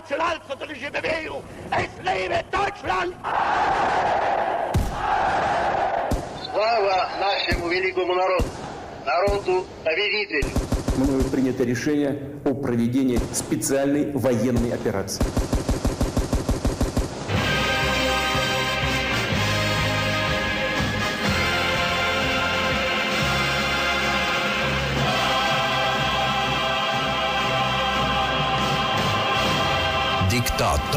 nationalsozialistische Bewegung. Es lebe Deutschland! Слава нашему великому народу, народу победителю! Мною принято решение о проведении специальной военной операции.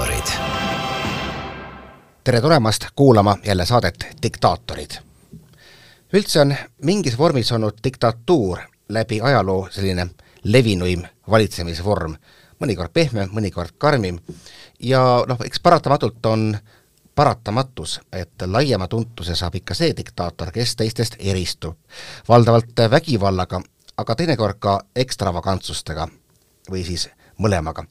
Diktaatorid. tere tulemast kuulama jälle saadet Diktaatorid. üldse on mingis vormis olnud diktatuur läbi ajaloo selline levinuim valitsemisvorm, mõnikord pehmem, mõnikord karmim ja noh, eks paratamatult on paratamatus, et laiema tuntuse saab ikka see diktaator, kes teistest eristub. valdavalt vägivallaga, aga teinekord ka ekstravagantsustega või siis mõlemaga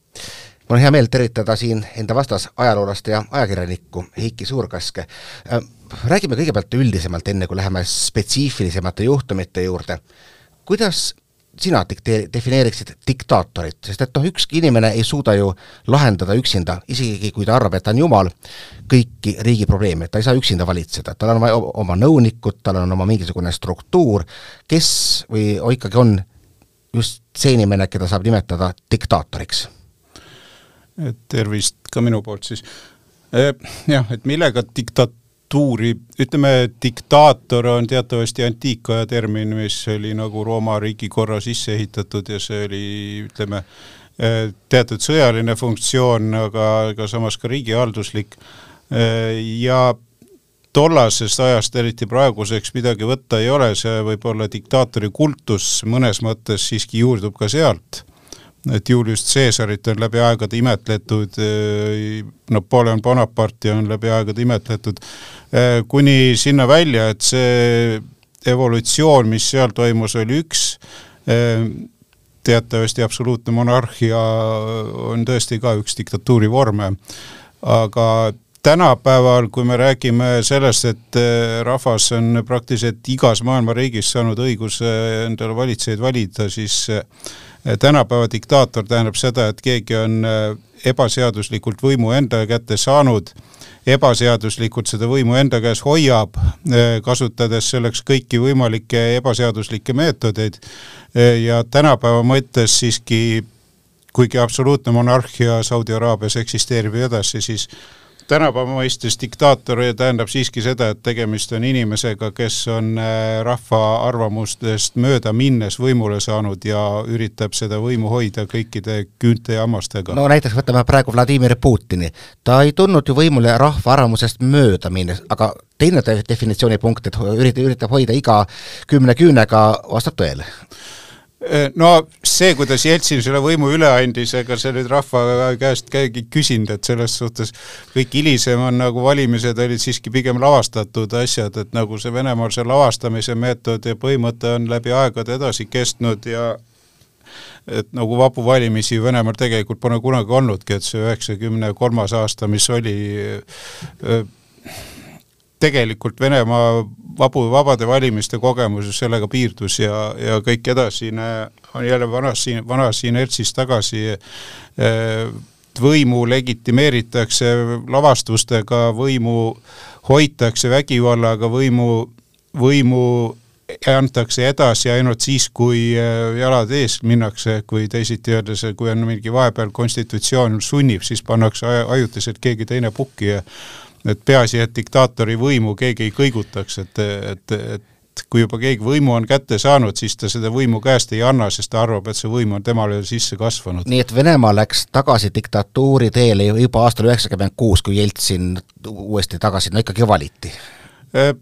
mul on hea meel tervitada siin enda vastas ajaloolast ja ajakirjanikku Heiki Suurkaske. Räägime kõigepealt üldisemalt, enne kui läheme spetsiifilisemate juhtumite juurde. kuidas sina dikteeri-, defineeriksid diktaatorit, sest et noh, ükski inimene ei suuda ju lahendada üksinda, isegi kui ta arvab, et ta on jumal, kõiki riigi probleeme, ta ei saa üksinda valitseda, tal on vaja oma nõunikud, tal on oma mingisugune struktuur, kes või ikkagi on just see inimene, keda saab nimetada diktaatoriks et tervist ka minu poolt siis. Eh, jah, et millega diktatuuri, ütleme, diktaator on teatavasti antiikaja termin, mis oli nagu Rooma riigikorra sisse ehitatud ja see oli, ütleme, eh, teatud sõjaline funktsioon, aga, aga samas ka riigihalduslik eh, ja tollasest ajast eriti praeguseks midagi võtta ei ole, see võib-olla diktaatori kultus mõnes mõttes siiski juurdub ka sealt et Julius Caesarit on läbi aegade imetletud, äh, Napoleon Bonaparte'i on läbi aegade imetletud, äh, kuni sinna välja, et see evolutsioon, mis seal toimus, oli üks, äh, teatavasti absoluutne monarhia on tõesti ka üks diktatuuri vorme, aga tänapäeval, kui me räägime sellest, et rahvas on praktiliselt igas maailma riigis saanud õiguse endale valitsejaid valida, siis tänapäeva diktaator tähendab seda, et keegi on äh, ebaseaduslikult võimu enda kätte saanud, ebaseaduslikult seda võimu enda käes hoiab, äh, kasutades selleks kõiki võimalikke ebaseaduslikke meetodeid. Äh, ja tänapäeva mõttes siiski kuigi absoluutne monarhia Saudi Araabias eksisteerib edasi, siis tänapäeva mõistes diktaator tähendab siiski seda, et tegemist on inimesega, kes on äh, rahva arvamustest mööda minnes võimule saanud ja üritab seda võimu hoida kõikide küünte ja hammastega. no näiteks võtame praegu Vladimir Putini. ta ei tulnud ju võimule rahva arvamusest mööda minnes, aga teine definitsioonipunkt, et üritab, üritab hoida iga kümne küünega, vastab tõele no see, kuidas Jeltsin selle võimu üle andis, ega see nüüd rahva käest keegi küsinud, et selles suhtes kõik hilisem on nagu valimised olid siiski pigem lavastatud asjad, et nagu see Venemaal see lavastamise meetod ja põhimõte on läbi aegade edasi kestnud ja et nagu vabu valimisi Venemaal tegelikult pole kunagi olnudki, et see üheksakümne kolmas aasta, mis oli äh, tegelikult Venemaa vabu, vabade valimiste kogemus sellega piirdus ja, ja kõik edasine on jälle vanas, vanas inertsis tagasi. Eh, võimu legitimeeritakse lavastustega, võimu hoitakse vägivallaga, võimu, võimu antakse edasi ainult siis, kui eh, jalad ees minnakse, kui teisiti öeldes, kui on mingi vahepeal konstitutsioon sunnib, siis pannakse ajutiselt keegi teine pukki ja et peaasi, et diktaatori võimu keegi ei kõigutaks, et, et, et kui juba keegi võimu on kätte saanud, siis ta seda võimu käest ei anna, sest ta arvab, et see võim on temale sisse kasvanud. nii et Venemaa läks tagasi diktatuuri teele juba aastal üheksakümmend kuus, kui Jeltsin uuesti tagasi, no ikkagi valiti äh,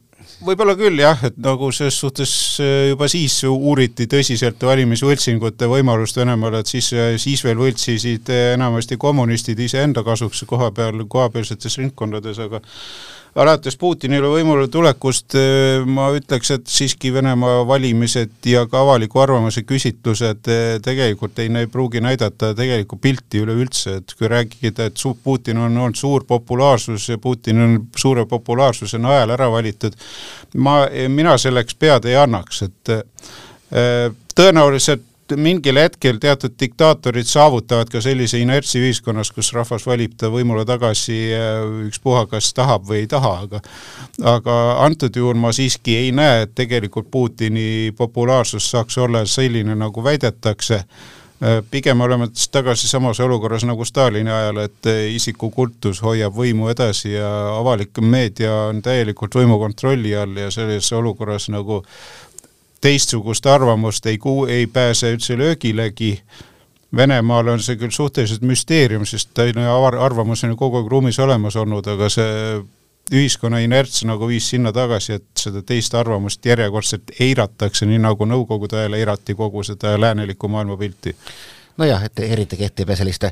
võib-olla küll jah, et nagu selles suhtes äh, juba siis uuriti tõsiselt valimisvõltsingute võimalust Venemaal, et siis, äh, siis veel võltsisid äh, enamasti kommunistid iseenda kasuks koha peal, kohapealsetes ringkondades, aga alates Putinile võimule tulekust eh, ma ütleks, et siiski Venemaa valimised ja ka avaliku arvamuse küsitlused eh, tegelikult ei, pruugi näidata tegelikku pilti üleüldse, et kui rääkida, et su-, Putin on olnud suur populaarsus ja Putin on suure populaarsuse najal ära valitud, ma, mina selleks pead ei annaks, et eh, tõenäoliselt mingil hetkel teatud diktaatorid saavutavad ka sellise inertsi ühiskonnas, kus rahvas valib ta võimule tagasi ükspuha, kas tahab või ei taha, aga aga antud juhul ma siiski ei näe, et tegelikult Putini populaarsus saaks olla selline, nagu väidetakse. Pigem oleme tagasi samas olukorras nagu Stalini ajal, et isikukultus hoiab võimu edasi ja avalik meedia on täielikult võimu kontrolli all ja selles olukorras nagu teistsugust arvamust ei kuu-, ei pääse üldse löögilegi. Venemaal on see küll suhteliselt müsteerium, sest teine arvamus on ju kogu aeg ruumis olemas olnud, aga see ühiskonna inerts nagu viis sinna tagasi, et seda teist arvamust järjekordselt eiratakse, nii nagu Nõukogude ajal eirati kogu seda läänelikku maailmapilti. nojah, et eriti kehtib selliste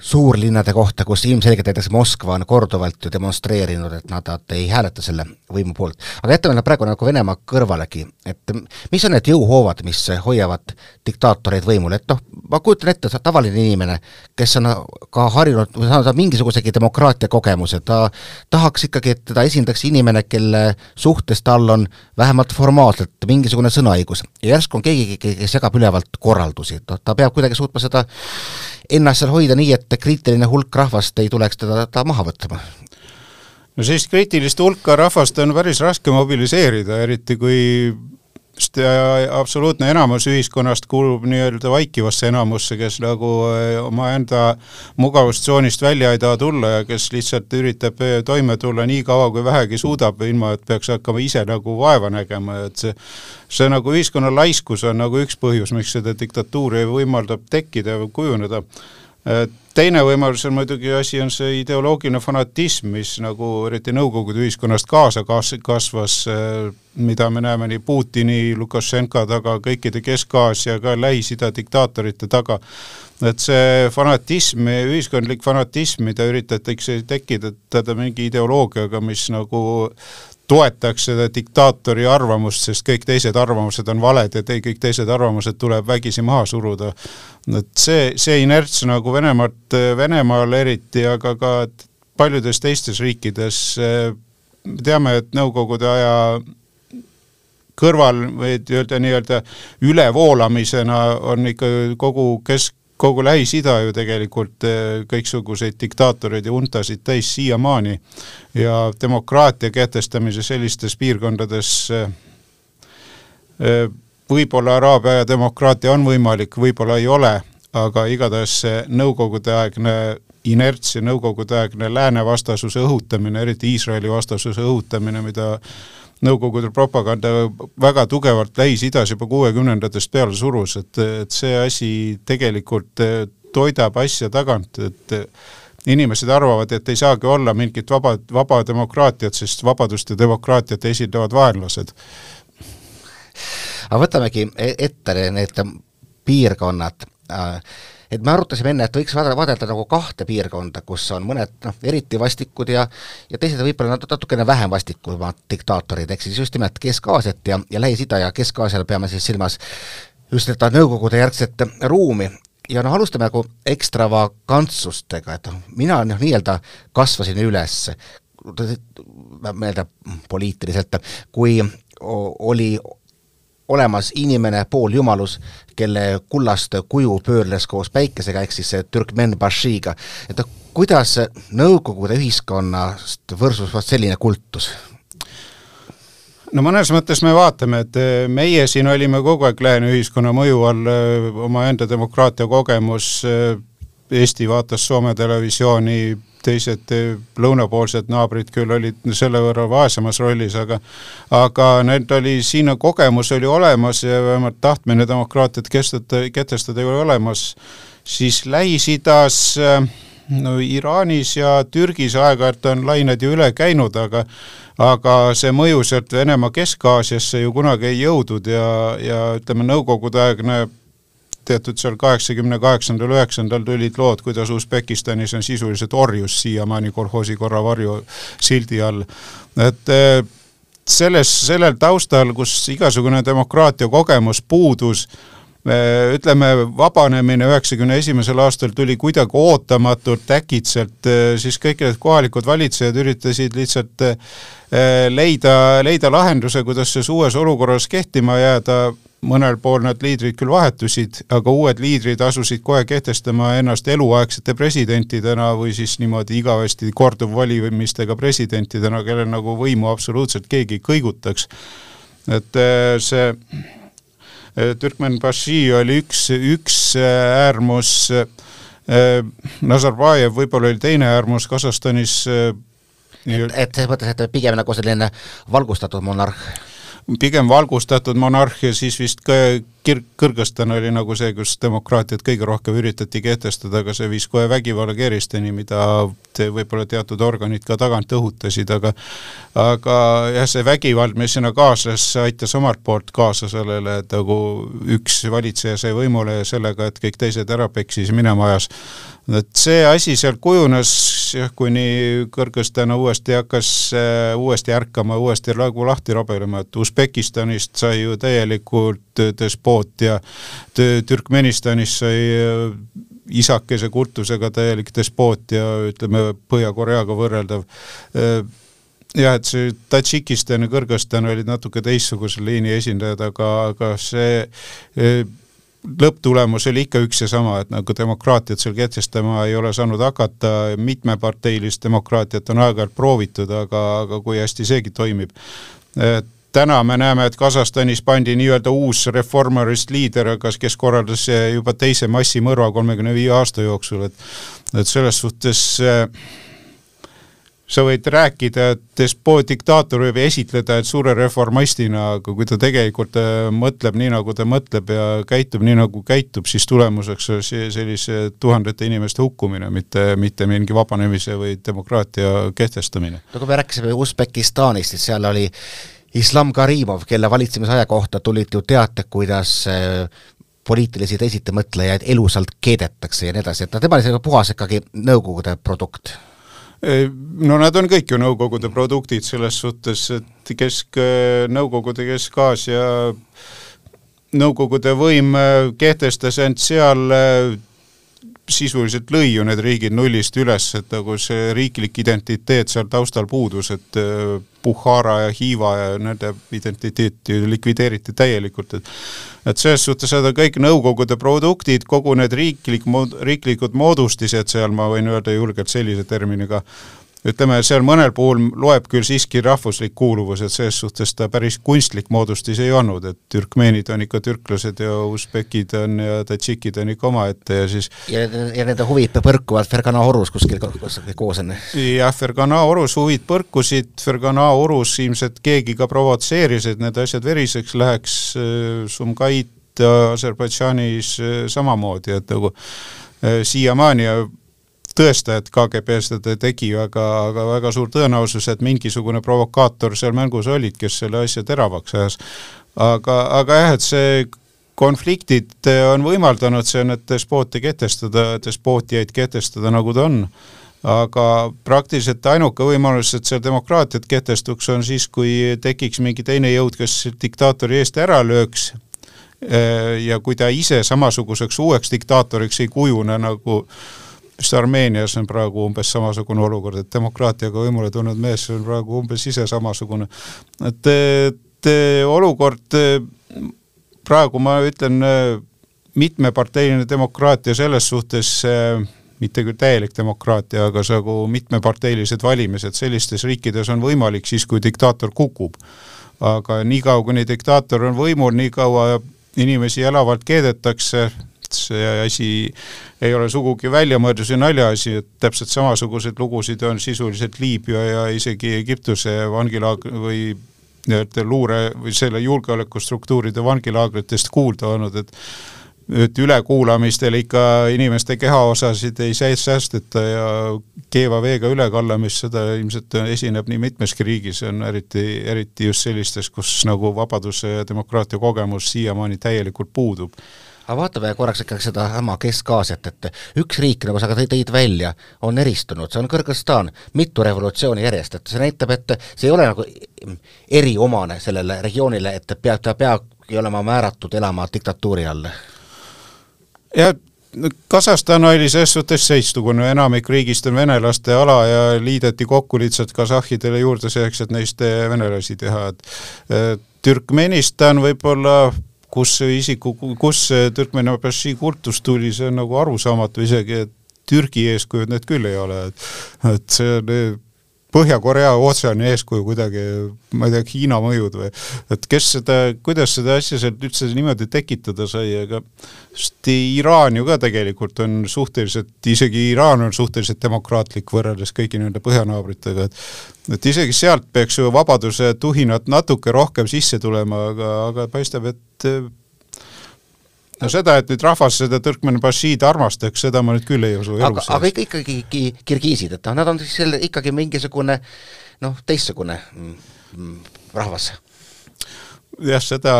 suurlinnade kohta, kus ilmselgelt näiteks Moskva on korduvalt ju demonstreerinud, et nad, nad ei hääleta selle võimu poolt. aga jätame praegu nagu Venemaa kõrvalegi, et mis on need jõuhoovad, mis hoiavad diktaatoreid võimul, et noh, ma kujutan ette, sa tavaline inimene, kes on ka harjunud või saanud mingisugusegi demokraatia kogemuse, ta tahaks ikkagi, et teda esindaks inimene, kelle suhtes tal on vähemalt formaalselt mingisugune sõnaõigus. ja järsku on keegi, kes jagab ülevalt korraldusi, et noh, ta peab kuidagi suutma seda ennast seal hoida nii, et kriitiline hulk rahvast ei tuleks teda, ta maha võtma? no sellist kriitilist hulka rahvast on päris raske mobiliseerida, eriti kui sest absoluutne enamus ühiskonnast kuulub nii-öelda vaikivasse enamusse, kes nagu eh, omaenda mugavustsoonist välja ei taha tulla ja kes lihtsalt üritab eh, toime tulla nii kaua, kui vähegi suudab, ilma et peaks hakkama ise nagu vaeva nägema, et see see nagu ühiskonna laiskus on nagu üks põhjus, miks seda diktatuuri võimaldab tekkida või kujuneda teine võimalus on muidugi asi, on see ideoloogiline fanatism, mis nagu eriti Nõukogude ühiskonnast kaasa kas-, kasvas, mida me näeme nii Putini, Lukašenka taga, kõikide Kesk-Aasia, ka Lähis-Ida diktaatorite taga, et see fanatism, ühiskondlik fanatism, mida üritatakse tekitada mingi ideoloogiaga, mis nagu toetaks seda diktaatori arvamust, sest kõik teised arvamused on valed ja te, kõik teised arvamused tuleb vägisi maha suruda. et see, see inerts nagu Venemaalt, Venemaal eriti, aga ka paljudes teistes riikides, me teame, et Nõukogude aja kõrval või öelda nii-öelda ülevoolamisena on ikka kogu kesk, kogu Lähis-Ida ju tegelikult eh, kõiksuguseid diktaatoreid ja untasid täis siiamaani. Ja demokraatia kehtestamise sellistes piirkondades eh, eh, võib-olla Araabia aja demokraatia on võimalik, võib-olla ei ole, aga igatahes see nõukogudeaegne inerts ja nõukogudeaegne lääne vastasuse õhutamine, eriti Iisraeli vastasuse õhutamine, mida Nõukogude propaganda väga tugevalt Lähis-Idas juba kuuekümnendatest peale surus, et, et see asi tegelikult eh, toidab asja tagant, et eh, inimesed arvavad, et ei saagi olla mingit vaba, vaba demokraatiat, sest vabadust ja demokraatiat esindavad vaenlased. aga võtamegi e-, ette need piirkonnad et me arutasime enne, et võiks vaadelda nagu kahte piirkonda, kus on mõned noh, eriti vastikud ja ja teised võib-olla natukene vähem vastikumad diktaatorid, ehk siis just nimelt Kesk-Aasiat ja, ja Lähis-Ida ja Kesk-Aasial peame siis silmas just seda Nõukogude järgset ruumi. Ja noh, alustame nagu ekstravagantsustega, et noh, mina noh, nii-öelda kasvasin üles nii-öelda poliitiliselt, kui oli olemas inimene, pooljumalus, kelle kullast kuju pöörles koos päikesega, ehk siis Türkmen Bashiga. et kuidas Nõukogude ühiskonnast võrsus vast selline kultus? no mõnes mõttes me vaatame, et meie siin olime kogu aeg lääne ühiskonna mõju all, omaenda demokraatia kogemus, Eesti vaatas Soome televisiooni, teised lõunapoolsed naabrid küll olid selle võrra vaesemas rollis, aga aga need oli, siin kogemus oli olemas ja vähemalt tahtmine demokraatiat kestada, kehtestada oli olemas, siis Lähis-Idas no Iraanis ja Türgis aeg-ajalt on lained ju üle käinud, aga aga see mõju sealt Venemaa Kesk-Aasiasse ju kunagi ei jõudnud ja, ja ütleme, nõukogudeaegne teatud seal kaheksakümne kaheksandal, üheksandal tulid lood, kuidas Usbekistanis on sisuliselt orjus siiamaani kolhoosi korra varju sildi all. et eh, selles, sellel taustal, kus igasugune demokraatia kogemus puudus, eh, ütleme, vabanemine üheksakümne esimesel aastal tuli kuidagi ootamatult, äkitselt, eh, siis kõik need kohalikud valitsejad üritasid lihtsalt leida, leida lahenduse, kuidas selles uues olukorras kehtima jääda mõnel pool nad liidrid küll vahetusid, aga uued liidrid asusid kohe kehtestama ennast eluaegsete presidentidena või siis niimoodi igavesti korduvvalimistega presidentidena, kellel nagu võimu absoluutselt keegi ei kõigutaks. et äh, see äh, Türkmenbaši oli üks, üks äh, äärmus, Nazarbajev võib-olla oli teine äärmus Kasahstanis et, et selles mõttes, et pigem nagu selline valgustatud monarh pigem valgustatud monarhia, siis vist Kir-, Kõrgõzstan oli nagu see, kus demokraatiat kõige rohkem üritati kehtestada, aga see viis kohe vägivallakeeristeni, mida te võib-olla teatud organid ka tagant õhutasid, aga aga jah, see vägivald, mis sinna kaasas, aitas omalt poolt kaasa sellele, et nagu üks valitseja sai võimule ja sellega, et kõik teised ära peksis, minema ajas. et see asi seal kujunes jah, kuni Kõrgõzstan uuesti hakkas äh, uuesti ärkama, uuesti nagu lahti rabelema, et Usbekistanist sai ju täielikult despoot ja Türkmenistanis sai äh, isakese kultusega täielik despoot ja ütleme, Põhja-Koreaga võrreldav äh, jah, et see Tadžikistan ja Kõrgõzstan olid natuke teistsuguse liini esindajad, aga, aga see lõpptulemus oli ikka üks ja sama, et nagu demokraatiat seal kehtestama ei ole saanud hakata, mitmeparteilist demokraatiat on aeg-ajalt proovitud, aga, aga kui hästi seegi toimib. Täna me näeme, et Kasahstanis pandi nii-öelda uus reformerist liider, kas, kes korraldas juba teise massimõrva kolmekümne viie aasta jooksul, et et selles suhtes äh, sa võid rääkida, et despoot, diktaator võib esitleda, et suure reformistina, aga kui ta tegelikult äh, mõtleb nii, nagu ta mõtleb ja käitub nii, nagu käitub, siis tulemuseks on see sellise tuhandete inimeste hukkumine, mitte, mitte mingi vabanemise või demokraatia kehtestamine. no kui me rääkisime Usbekistanist, siis seal oli Islam Karimov, kelle valitsemisaja kohta tulid ju teated, kuidas äh, poliitilisi teisitimõtlejaid elusalt keedetakse ja nii edasi, et tema oli selline puhas ikkagi Nõukogude produkt. No nad on kõik ju Nõukogude produktid selles suhtes, et kesk, Nõukogude Kesk-Aasia Nõukogude võim kehtestas end seal sisuliselt lõi ju need riigid nullist üles, et nagu see riiklik identiteet seal taustal puudus, et äh, Bukhara ja Hiiva ja nende identiteet ju likvideeriti täielikult, et et selles suhtes need on kõik Nõukogude produktid, kogu need riiklik, riiklikud moodustised seal, ma võin öelda julgelt sellise terminiga, ütleme, seal mõnel puhul loeb küll siiski rahvuslik kuuluvus, et selles suhtes ta päris kunstlik moodustis ei olnud, et türkmeenid on ikka türklased ja usbekid on ja tadžikid on ikka omaette ja siis ja, ja nende huvid põrkuvad Fergana orus kuskil, koos on? jah, Fergana orus huvid põrkusid, Fergana orus ilmselt keegi ka provotseeris, et need asjad veriseks läheks, Sumgait Aserbaidžaanis samamoodi, et nagu siiamaani tõestajat KGB seda tegi, aga, aga väga suur tõenäosus, et mingisugune provokaator seal mängus olid, kes selle asja teravaks ajas. aga, aga jah, et see konfliktid on võimaldanud see, need despoote kehtestada, despootiaid kehtestada, nagu ta on aga praktiliselt ainuke võimalus, et seal demokraatiat kehtestuks, on siis, kui tekiks mingi teine jõud, kes diktaatori eest ära lööks ja kui ta ise samasuguseks uueks diktaatoriks ei kujune nagu äh, vist Armeenias on praegu umbes samasugune olukord, et demokraatiaga võimule tulnud mees on praegu umbes ise samasugune. et, et olukord praegu ma ütlen, mitmeparteiline demokraatia selles suhtes mitte küll täielik demokraatia, aga nagu mitmeparteilised valimised sellistes riikides on võimalik siis, kui diktaator kukub. aga niikaua, kuni diktaator on võimul, nii kaua inimesi elavalt keedetakse, see asi ei ole sugugi väljamõeldus ja naljaasi, et täpselt samasuguseid lugusid on sisuliselt Liibüa ja isegi Egiptuse vangilaag- või nii-öelda luure või selle julgeolekustruktuuride vangilaagritest kuulda olnud, et et ülekuulamistel ikka inimeste kehaosasid ei säästeta ja keeva veega ülekallamist, seda ilmselt esineb nii mitmeski riigis, on eriti, eriti just sellistes, kus nagu vabaduse ja demokraatia kogemus siiamaani täielikult puudub aga vaatame korraks ikkagi sedasama Kesk-Aasiat, et üks riik, nagu sa ka tõid välja, on eristunud, see on Kõrgõzstan, mitu revolutsiooni järjest, et see näitab, et see ei ole nagu eriomane sellele regioonile, et peab, ta peabki olema määratud elama diktatuuri all. jah, Kasahstan oli selles suhtes seitstukune, enamik riigist on venelaste ala ja liideti kokku lihtsalt kasahhidele juurde selleks, et neist venelasi teha, et Türkmenistan võib-olla kus isiku, kus see Türkmeni-Abashi kultus tuli, see on nagu arusaamatu isegi, et Türgi eeskujud need küll ei ole, et et see Põhja-Korea ootsani eeskuju kuidagi, ma ei tea, Hiina mõjud või? Et kes seda, kuidas seda asja sealt üldse niimoodi tekitada sai, aga sest Iraan ju ka tegelikult on suhteliselt, isegi Iraan on suhteliselt demokraatlik võrreldes kõigi nende põhjanaabritega, et et isegi sealt peaks ju vabaduse tuhinat natuke rohkem sisse tulema, aga, aga paistab, et no seda, et nüüd rahvas seda Türkmeni-Bašiid armastaks, seda ma nüüd küll ei usu aga, aga ikka, ikkagi kirgiisid, et noh, nad on selle ikkagi mingisugune noh, teistsugune mm, mm, rahvas. jah, seda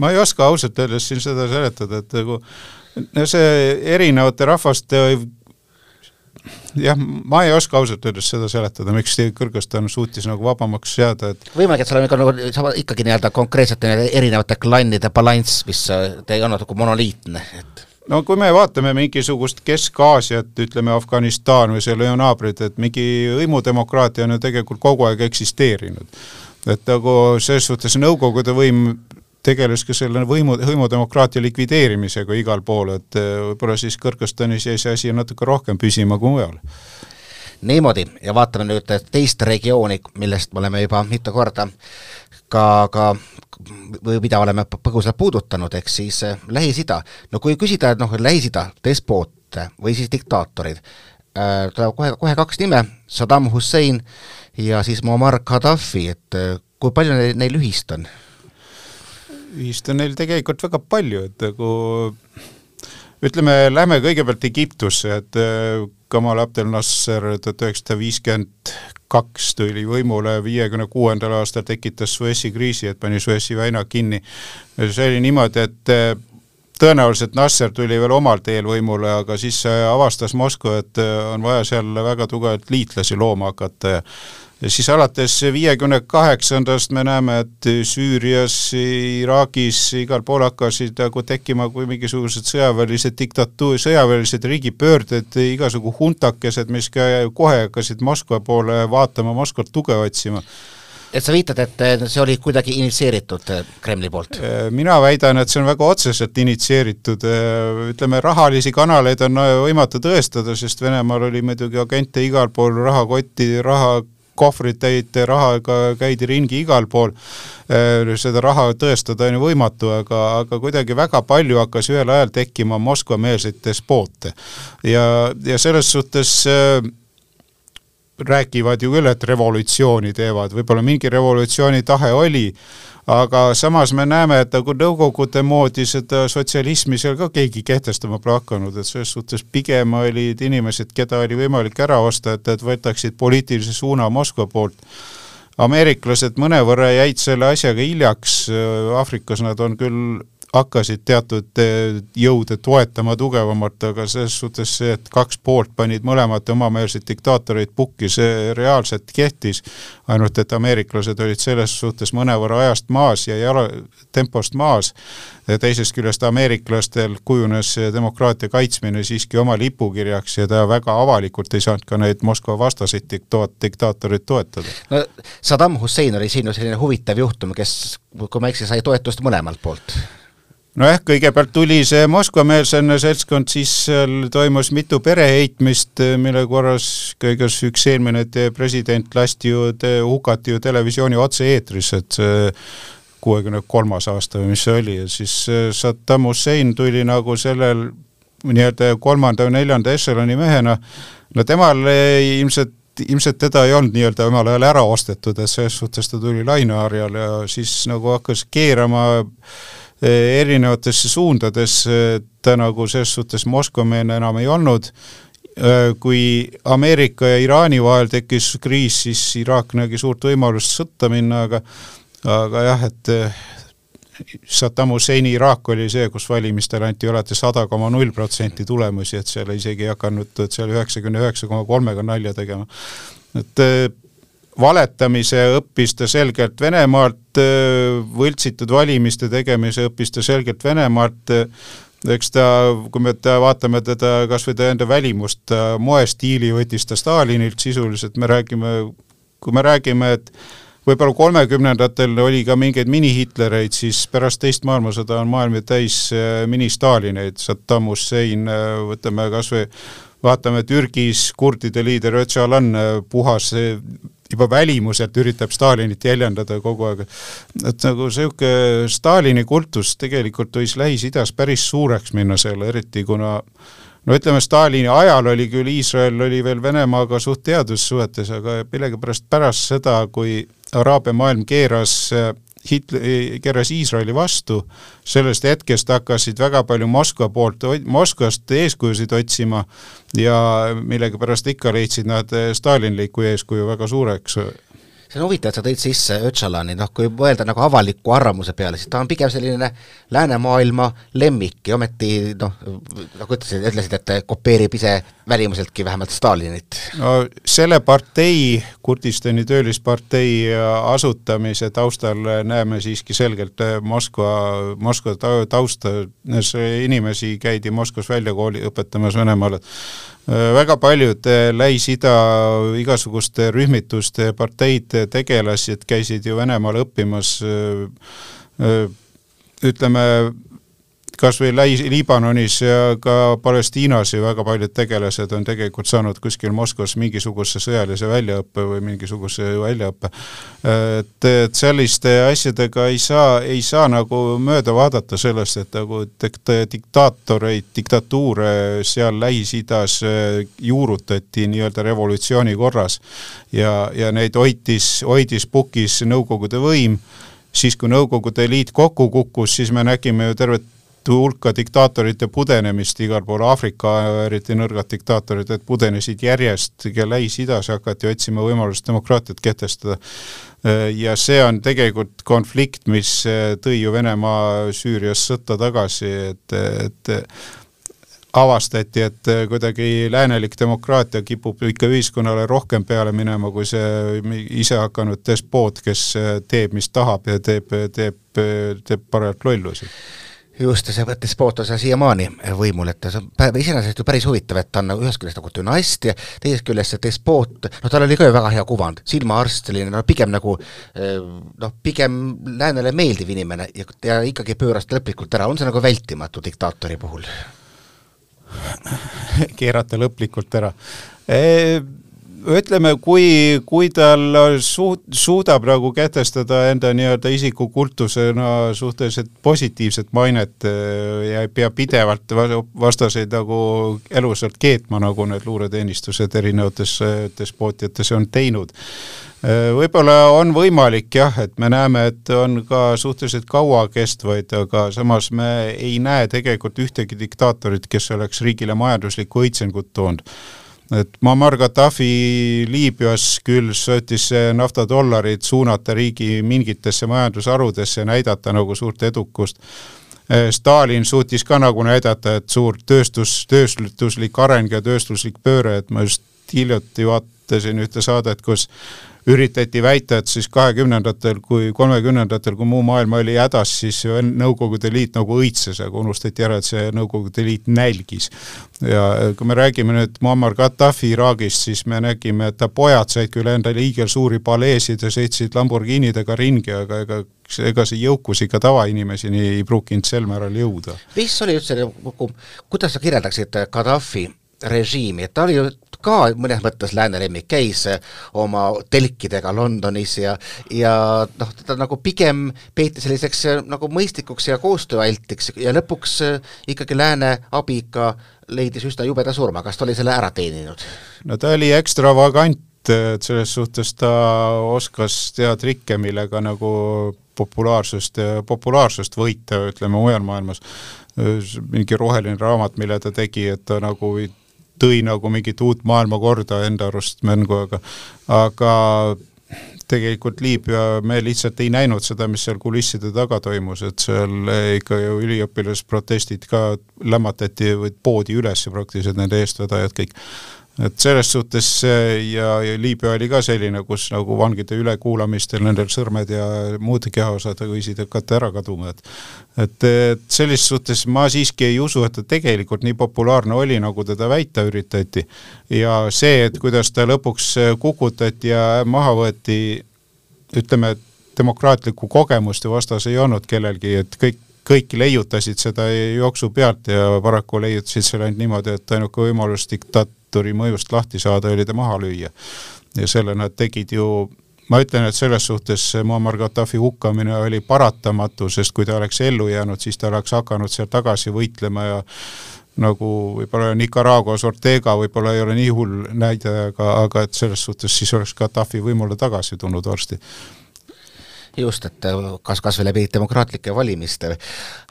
ma ei oska ausalt öeldes siin seda seletada, et nagu see erinevate rahvaste jah, ma ei oska ausalt öeldes seda seletada, miks Kõrgõzstan suutis nagu vabamaks jääda, et võimalik, et seal on ikka nagu, saavad ikkagi nii-öelda konkreetsete erinevate klannide balanss, mis äh, ei olnud nagu monoliitne, et no kui me vaatame mingisugust Kesk-Aasiat, ütleme Afganistan või selle naabrid, et mingi hõimudemokraatia on ju tegelikult kogu aeg eksisteerinud. et nagu selles suhtes Nõukogude võim tegeles ka selle võimu, hõimudemokraatia likvideerimisega igal pool, et eh, võib-olla siis Kõrgõzstanis jäi see asi natuke rohkem püsima kui mujal. niimoodi, ja vaatame nüüd teist regiooni, millest me oleme juba mitu korda ka, ka või mida oleme põgusalt puudutanud, ehk siis eh, Lähis-Ida. no kui küsida, et noh, Lähis-Ida, despoote või siis diktaatorid äh,, tuleb kohe, kohe kaks nime, Saddam Hussein ja siis Muammar Gaddafi, et kui palju neil, neil ühist on? Ühist on neil tegelikult väga palju, et nagu ütleme, lähme kõigepealt Egiptusse, et äh, Kamal Abdel Nasser tuhat üheksasada viiskümmend kaks tuli võimule, viiekümne kuuendal aastal tekitas Suessi kriisi, et pani Suessi väina kinni. see oli niimoodi, et äh, tõenäoliselt Nasser tuli veel omal teel võimule, aga siis avastas Moskva, et äh, on vaja seal väga tugevalt liitlasi looma hakata. Ja ja siis alates viiekümne kaheksandast me näeme, et Süürias, Iraagis, igal pool hakkasid nagu tekkima kui mingisugused sõjaväelised diktatuur, sõjaväelised riigipöörded, igasugu huntakesed, mis kohe hakkasid Moskva poole vaatama, Moskvat tuge otsima et sa viitad, et see oli kuidagi initsieeritud äh, Kremli poolt? Äh, mina väidan, et see on väga otseselt initsieeritud, äh, ütleme, rahalisi kanaleid on võimatu tõestada, sest Venemaal oli muidugi agente igal pool, rahakotti, raha kohvrid täit rahaga, käidi ringi igal pool, äh, seda raha tõestada on ju võimatu, aga, aga kuidagi väga palju hakkas ühel ajal tekkima Moskva-meelseid despoote. ja, ja selles suhtes äh, räägivad ju küll, et revolutsiooni teevad, võib-olla mingi revolutsiooni tahe oli, aga samas me näeme, et nagu Nõukogude moodi seda sotsialismi seal ka keegi kehtestama pole hakanud, et selles suhtes pigem olid inimesed, keda oli võimalik ära osta, et, et võtaksid poliitilise suuna Moskva poolt. ameeriklased mõnevõrra jäid selle asjaga hiljaks, Aafrikas nad on küll hakkasid teatud eh, jõude toetama tugevamalt, aga selles suhtes see, et kaks poolt panid mõlemat omameelseid diktaatoreid pukki, see reaalselt kehtis, ainult et ameeriklased olid selles suhtes mõnevõrra ajast maas ja jala, tempost maas, teisest küljest ameeriklastel kujunes demokraatia kaitsmine siiski oma lipukirjaks ja ta väga avalikult ei saanud ka neid Moskva vastaseid diktaat-, diktaatoreid toetada. no Saddam Hussein oli siin ju selline huvitav juhtum, kes, kui ma ei eksi, sai toetust mõlemalt poolt nojah, kõigepealt tuli see Moskva-meelsene seltskond, siis seal toimus mitu pereheitmist, mille korras kõiges üks eelmine president lasti ju, hukati ju televisiooni otse-eetris, et kuuekümne kolmas aasta või mis see oli ja siis Saddam Hussein tuli nagu sellel nii-öelda kolmanda või neljanda ešeloni mehena, no temal ilmselt ilmselt teda ei olnud nii-öelda omal ajal ära ostetud, et selles suhtes ta tuli laineharjal ja siis nagu hakkas keerama äh, erinevatesse suundadesse, ta nagu selles suhtes Moskva-meelne enam ei olnud, eh, kui Ameerika ja Iraani vahel tekkis kriis, siis Iraak nägi suurt võimalust sõtta minna, aga aga jah, et eh, Saddam Husseini Iraak oli see, kus valimistel anti alati sada koma null protsenti tulemusi, et seal isegi ei hakanud seal üheksakümne üheksa koma kolmega nalja tegema. et valetamise õppis ta selgelt Venemaalt, võltsitud valimiste tegemise õppis ta selgelt Venemaalt, eks ta, kui me ta vaatame teda kas või ta enda välimust, moestiili võttis ta Stalinilt sisuliselt, me räägime, kui me räägime, et võib-olla kolmekümnendatel oli ka mingeid mini-Hitlereid, siis pärast teist maailmasõda on maailm ju täis mini-Stalineid, Saddam Hussein, võtame kas või vaatame Türgis kurdide liider Öcalan, puhas juba välimuselt üritab Stalinit jäljendada kogu aeg. et nagu niisugune Stalini kultus tegelikult võis Lähis-Idas päris suureks minna selle, eriti kuna no ütleme, Stalini ajal oli küll, Iisrael oli veel Venemaaga suht teadussuhetes, aga millegipärast pärast seda, kui Araabia maailm keeras Hitler, keeras Iisraeli vastu, sellest hetkest hakkasid väga palju Moskva poolt, Moskvast eeskujusid otsima ja millegipärast ikka leidsid nad Stalinlikku eeskuju väga suureks see on huvitav, et sa tõid sisse Öcalani, noh kui mõelda nagu avaliku arvamuse peale, siis ta on pigem selline läänemaailma lemmik ja ometi noh, nagu ütlesid, ütlesid, et kopeerib ise välimuseltki vähemalt Stalinit. no selle partei, Kurdistani töölispartei asutamise taustal näeme siiski selgelt Moskva, Moskva tausta, inimesi käidi Moskvas välja kooli õpetamas Venemaale väga paljud Lähis-Ida igasuguste rühmituste, parteide tegelased käisid ju Venemaal õppimas ütleme, kas või Läis-, Liibanonis ja ka Palestiinas ju väga paljud tegelased on tegelikult saanud kuskil Moskvas mingisuguse sõjalise väljaõppe või mingisuguse väljaõppe. et, et selliste asjadega ei saa, ei saa nagu mööda vaadata sellest, et nagu diktaatoreid, diktatuure seal Lähis-Idas juurutati nii-öelda revolutsiooni korras ja, ja neid hoitis, hoidis pukis Nõukogude võim siis, kui Nõukogude Liit kokku kukkus, siis me nägime ju tervet hulka diktaatorite pudenemist igal pool, Aafrika eriti nõrgad diktaatorid, et pudenesid järjest ja Lähis-Idas hakati otsima võimalust demokraatiat kehtestada. ja see on tegelikult konflikt, mis tõi ju Venemaa Süürias sõtta tagasi, et, et avastati, et kuidagi läänelik demokraatia kipub ikka ühiskonnale rohkem peale minema, kui see isehakanud despoot, kes teeb, mis tahab ja teeb, teeb, teeb parajalt lollusi just, see on seal siiamaani võimul, et see on iseenesest ju päris huvitav, et ta on nagu ühest küljest nagu dünast ja teisest küljest see despoot, noh tal oli ka ju väga hea kuvand, silmaarst, selline no pigem nagu eh, noh, pigem läänele meeldiv inimene ja, ja ikkagi pööras ta lõplikult ära, on see nagu vältimatu diktaatori puhul? keerata lõplikult ära e ütleme, kui, kui tal suut-, suudab nagu kehtestada enda nii-öelda isikukultusena suhteliselt positiivset mainet äh, ja ei pea pidevalt vastaseid nagu elusalt keetma, nagu need luureteenistused erinevates despootiates on teinud. Äh, võib-olla on võimalik jah, et me näeme, et on ka suhteliselt kauakestvaid, aga samas me ei näe tegelikult ühtegi diktaatorit, kes oleks riigile majanduslikku õitsengut toonud et Muammar Gaddafi Liibüas küll söötis naftadollarid suunata riigi mingitesse majandusharudesse ja näidata nagu suurt edukust. Eh, Stalin suutis ka nagu näidata, et suur tööstus, tööstuslik areng ja tööstuslik pööre, et ma just hiljuti vaatasin ühte saadet, kus üritati väita, et siis kahekümnendatel kui kolmekümnendatel, kui muu maailm oli hädas, siis Nõukogude Liit nagu õitses, aga unustati ära, et see Nõukogude Liit nälgis. ja kui me räägime nüüd Muammar Gaddafi Iraagist, siis me nägime, et ta pojad said küll endale hiigelsuuri paleesid ja sõitsid Lamborghinidega ringi, aga ega ega see jõukus ikka tavainimeseni ei pruukinud sel määral jõuda. mis oli üldse nagu, kuidas sa kirjeldaksid Gaddafi režiimi, et ta oli ju ka mõnes mõttes lääne lemmik, käis eh, oma telkidega Londonis ja ja noh, teda nagu pigem peeti selliseks eh, nagu mõistlikuks ja koostööaltiks ja lõpuks eh, ikkagi lääne abiga leidis üsna jubeda surma, kas ta oli selle ära teeninud? no ta oli ekstravagant, et selles suhtes ta oskas teha trikke, millega nagu populaarsust, populaarsust võita, ütleme mujal maailmas. mingi roheline raamat, mille ta tegi, et ta nagu tõi nagu mingit uut maailmakorda enda arust mängu, aga aga tegelikult Liibüa, me lihtsalt ei näinud seda, mis seal kulisside taga toimus, et seal ikka ju üliõpilasprotestid ka lämmatati poodi üles praktiliselt nende eestvedajad kõik et selles suhtes ja, ja Liibüa oli ka selline, kus nagu vangide ülekuulamistel nendel sõrmed ja muud kehaosad võisid hakata ära kaduma, et et, et selles suhtes ma siiski ei usu, et ta tegelikult nii populaarne oli, nagu teda väita üritati. ja see, et kuidas ta lõpuks kukutati ja maha võeti, ütleme, demokraatlikku kogemust ju vastas ei olnud kellelgi, et kõik, kõik leiutasid seda jooksu pealt ja paraku leiutasid selle ainult niimoodi, et ainuke võimalus diktaatori mõjust lahti saada oli ta maha lüüa. ja selle nad tegid ju ma ütlen, et selles suhtes Muammar Gaddafi hukkamine oli paratamatu, sest kui ta oleks ellu jäänud, siis ta oleks hakanud seal tagasi võitlema ja nagu võib-olla Nicaraguas Ortega võib-olla ei ole nii hull näide, aga, aga et selles suhtes siis oleks Gaddafi võimule tagasi tulnud varsti just, et kas, kas või läbi demokraatlike valimiste.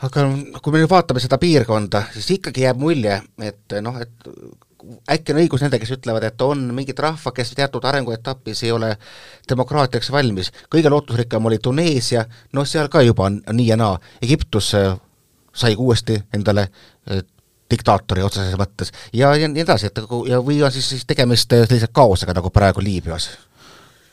aga kui me nüüd vaatame seda piirkonda, siis ikkagi jääb mulje, et noh, et äkki on õigus nendel, kes ütlevad, et on mingid rahva, kes teatud arenguetapis ei ole demokraatiaks valmis, kõige lootusrikkam oli Tuneesia, noh seal ka juba on nii ja naa, Egiptus äh, sai uuesti endale äh, diktaatori otseses mõttes. Ja, ja nii edasi, et ja või on siis, siis tegemist äh, sellise kaosega, nagu praegu Liibüas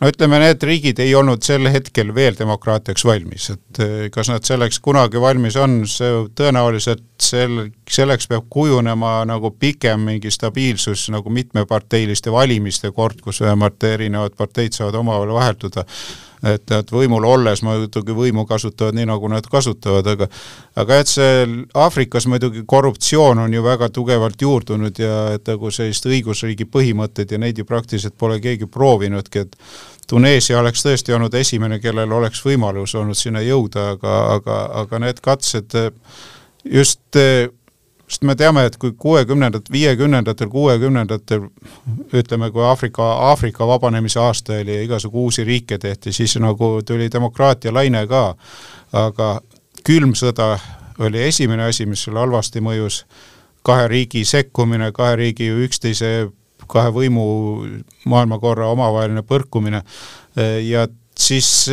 no ütleme, need riigid ei olnud sel hetkel veel demokraatiaks valmis, et eh, kas nad selleks kunagi valmis on, see tõenäoliselt sel, selleks peab kujunema nagu pikem mingi stabiilsus nagu mitmeparteiliste valimiste kord, kus vähemalt erinevad parteid saavad omavahel vahetuda et nad võimul olles muidugi võimu kasutavad nii, nagu nad kasutavad, aga aga et see Aafrikas muidugi korruptsioon on ju väga tugevalt juurdunud ja et nagu sellist õigusriigi põhimõtteid ja neid ju praktiliselt pole keegi proovinudki, et Tuneesia oleks tõesti olnud esimene, kellel oleks võimalus olnud sinna jõuda, aga, aga, aga need katsed just sest me teame, et kui kuuekümnendat, viiekümnendatel, kuuekümnendatel ütleme, kui Aafrika, Aafrika vabanemise aasta oli ja igasugu uusi riike tehti, siis nagu tuli demokraatia laine ka, aga külm sõda oli esimene asi, mis selle halvasti mõjus, kahe riigi sekkumine, kahe riigi üksteise, kahe võimu maailmakorra omavaheline põrkumine. Ja siis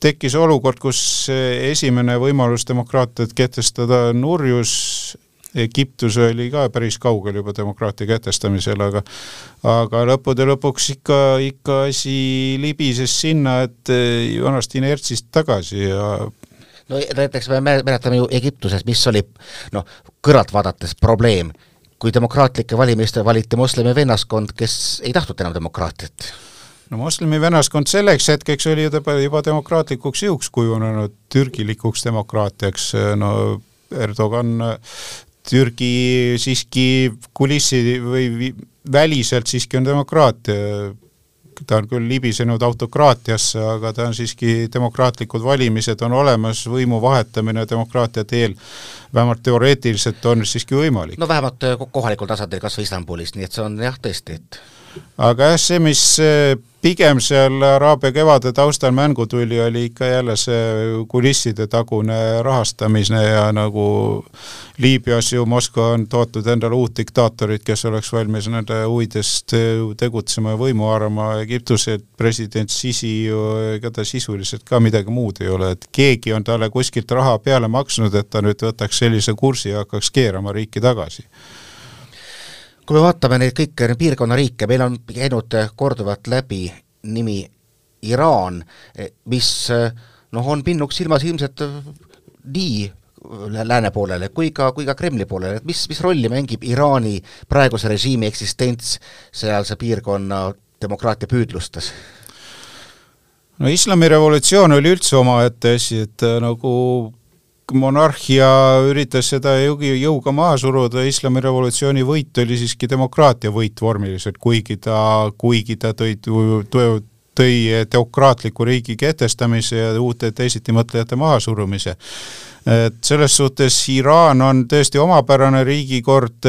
tekkis olukord, kus esimene võimalus demokraatiat kehtestada nurjus Egiptus oli ka päris kaugel juba demokraatia kehtestamisel, aga aga lõppude lõpuks ikka, ikka asi libises sinna, et vanast inertsist tagasi ja no näiteks me mäletame ju Egiptuses, mis oli noh, kõrvalt vaadates probleem, kui demokraatlike valimiste valiti moslemi vennaskond, kes ei tahtnud enam demokraatiat. No moslemi vennaskond selleks hetkeks oli juba, juba demokraatlikuks jõuks kujunenud, türgilikuks demokraatiaks, no Erdogan Türgi siiski kulissi või väliselt siiski on demokraatia, ta on küll libisenud autokraatiasse, aga ta on siiski, demokraatlikud valimised on olemas, võimu vahetamine demokraatia teel vähemalt teoreetiliselt on siiski võimalik. no vähemalt kohalikul tasandil, kas või Istanbulis, nii et see on jah, tõesti, et aga jah, see, mis pigem seal Araabia kevade taustal mängu tuli, oli ikka jälle see kulisside tagune rahastamine ja nagu Liibüas ju Moskva on tootnud endale uut diktaatorit, kes oleks valmis nende huvidest tegutsema ja võimu haarama, Egiptuse president Sisi ju, ega ta sisuliselt ka midagi muud ei ole, et keegi on talle kuskilt raha peale maksnud, et ta nüüd võtaks sellise kursi ja hakkaks keerama riiki tagasi kui me vaatame neid kõiki piirkonna riike, meil on käinud korduvalt läbi nimi Iraan, mis noh, on pinnuks silmas ilmselt nii lääne poolele kui ka, kui ka Kremli poolele, et mis, mis rolli mängib Iraani praeguse režiimi eksistents sealse piirkonna demokraatia püüdlustes? no islamirevolutsioon oli üldse omaette asi, et nagu monarhia üritas seda jõuga maha suruda, islamirevolutsiooni võit oli siiski demokraatia võit vormiliselt, kuigi ta, kuigi ta tõi, tõi teokraatliku riigi kehtestamise ja uute teisitimõtlejate mahasurumise. et selles suhtes Iraan on tõesti omapärane riigikord,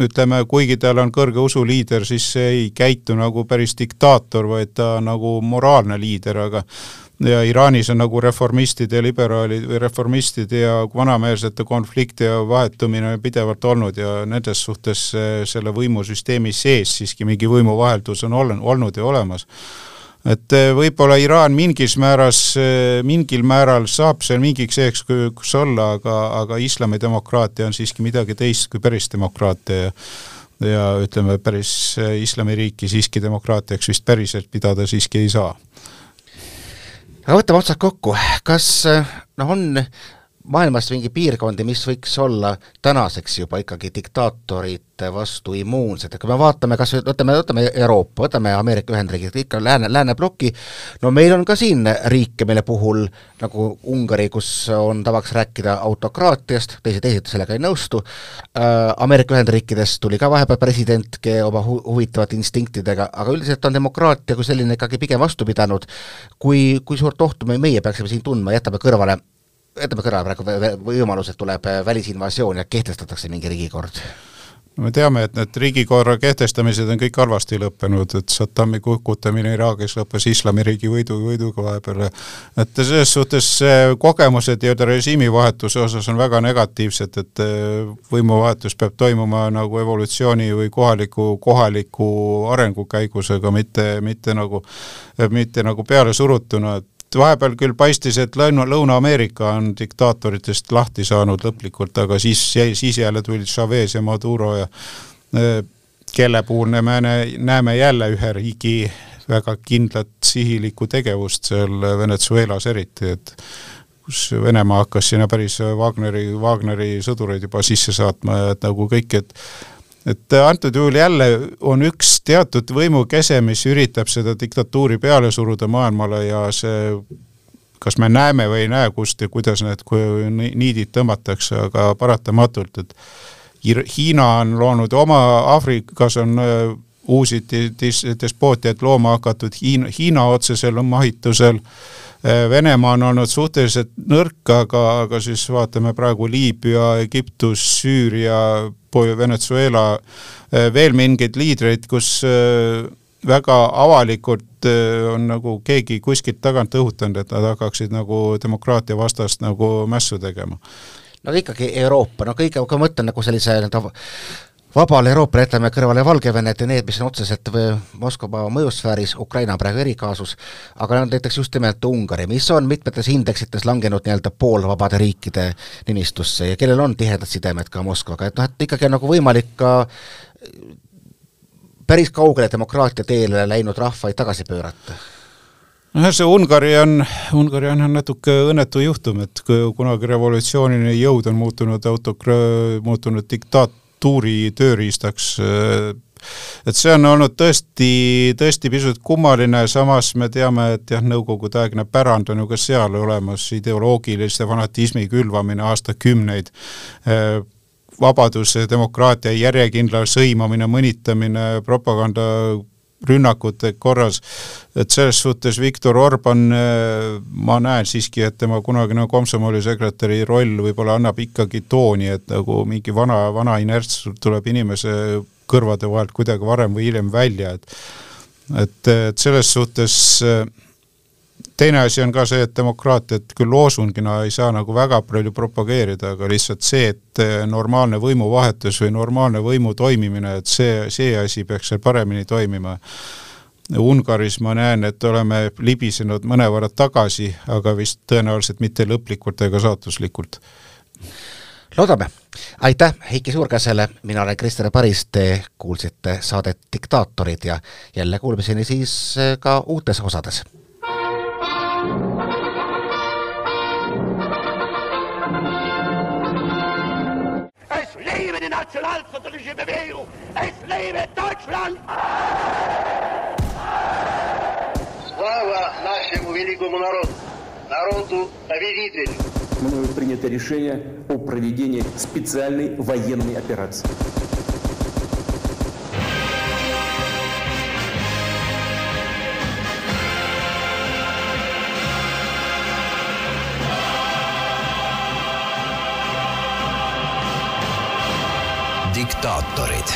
ütleme, kuigi tal on kõrge usuliider, siis see ei käitu nagu päris diktaator, vaid ta nagu moraalne liider, aga ja Iraanis on nagu reformistide ja liberaalid või reformistide ja vanameelsete konflikt ja vahetumine pidevalt olnud ja nendes suhtes selle võimusüsteemi sees siiski mingi võimuvaheldus on olnud, olnud ja olemas. Et eh, võib-olla Iraan mingis määras, eh, mingil määral saab seal mingiks eeskujuks olla, aga, aga islamidemokraatia on siiski midagi teist kui päris demokraatia ja ja ütleme, päris eh, islamiriiki siiski demokraatiaks vist päriselt pidada siiski ei saa aga võtame otsad kokku, kas noh, on maailmas mingi piirkondi, mis võiks olla tänaseks juba ikkagi diktaatorite vastu immuunsed, et kui me vaatame kas või, võtame, võtame Euroopa, võtame Ameerika Ühendriigid, ikka lääne, läänebloki, no meil on ka siin riike, mille puhul nagu Ungari, kus on tavaks rääkida autokraatiast, teised, teised sellega ei nõustu äh,, Ameerika Ühendriikides tuli ka vahepeal president oma hu huvitavate instinktidega, aga üldiselt on demokraatia kui selline ikkagi pigem vastu pidanud, kui, kui suurt ohtu me, meie peaksime siin tundma, jätame kõrvale jätame kõrvale praegu võimalus, et tuleb äh, välisinvasioon ja kehtestatakse mingi riigikord? no me teame, et need riigikorra kehtestamised on kõik halvasti lõppenud, et Saddami kukutamine Iraagis lõppes islamiriigi võidu, võiduga vahepeal. et selles suhtes kogemused nii-öelda režiimivahetuse osas on väga negatiivsed, et äh, võimuvahetus peab toimuma nagu evolutsiooni või kohaliku, kohaliku arengu käigus, aga mitte, mitte nagu, mitte nagu pealesurutuna, et et vahepeal küll paistis, et Lõuna, Lõuna-Ameerika on diktaatoritest lahti saanud lõplikult, aga siis, siis jälle tulid Chavez ja Maduro ja äh, kelle puhul näeme, näeme jälle ühe riigi väga kindlat sihilikku tegevust seal Venezuelas eriti, et kus Venemaa hakkas sinna päris Wagneri, Wagneri sõdureid juba sisse saatma ja et nagu kõik, et et antud juhul jälle on üks teatud võimukese, mis üritab seda diktatuuri peale suruda maailmale ja see kas me näeme või ei näe, kust ja kuidas need niidid tõmmatakse, aga paratamatult, et Hiina on loonud oma, Aafrikas on äh, uusi despootiaid looma hakatud Hiina, Hiina otsesel mahitusel Venemaa on olnud suhteliselt nõrk, aga, aga siis vaatame praegu Liibüa, Egiptus, Süüria, Venezuela, äh, veel mingeid liidreid, kus äh, väga avalikult on nagu keegi kuskilt tagant õhutanud, et nad hakkaksid nagu demokraatia vastast nagu mässu tegema. no ikkagi Euroopa, no kõige, kui ma mõtlen nagu sellise nii-öelda vabale Euroopale jätame kõrvale Valgevenet ja need, mis on otseselt Moskva mõjusfääris, Ukraina praegu erikaasus, aga näiteks just nimelt Ungari, mis on mitmetes indeksites langenud nii-öelda poolvabade riikide nimistusse ja kellel on tihedad sidemed ka Moskvaga, et noh, et ikkagi on nagu võimalik ka päris kaugele demokraatia teele läinud rahvaid tagasi pöörata. Nojah, see Ungari on, Ungari on natuke õnnetu juhtum, et kunagi revolutsiooniline jõud on muutunud autokra-, muutunud diktaat-, kultuuri tööriistaks et see on olnud tõesti, tõesti pisut kummaline, samas me teame, et jah, nõukogudeaegne pärand on ju ka seal olemas, ideoloogilise fanatismi külvamine aastakümneid, vabaduse, demokraatia järjekindla sõimamine, mõnitamine, propaganda rünnakute korras, et selles suhtes Viktor Orban, äh, ma näen siiski, et tema kunagine komsomolisekretäri roll võib-olla annab ikkagi tooni, et nagu mingi vana, vana inerts tuleb inimese kõrvade vahelt kuidagi varem või hiljem välja, et et, et selles suhtes äh, teine asi on ka see, et demokraatiat küll loosungina ei saa nagu väga palju propageerida, aga lihtsalt see, et eh, normaalne võimuvahetus või normaalne võimu toimimine, et see, see asi peaks seal paremini toimima. Ungaris ma näen, et oleme libisenud mõnevõrra tagasi, aga vist tõenäoliselt mitte lõplikult ega saatuslikult. loodame. aitäh Heiki Suurkasele, mina olen Krister Paris, te kuulsite saadet Diktaatorid ja jälle kuulmiseni siis eh, ka uutes osades die nationalsozialistische Bewegung! Es lebe Deutschland! Слава нашему великому народу, народу победителю! Мною принято решение о проведении специальной военной операции. Diktaatorid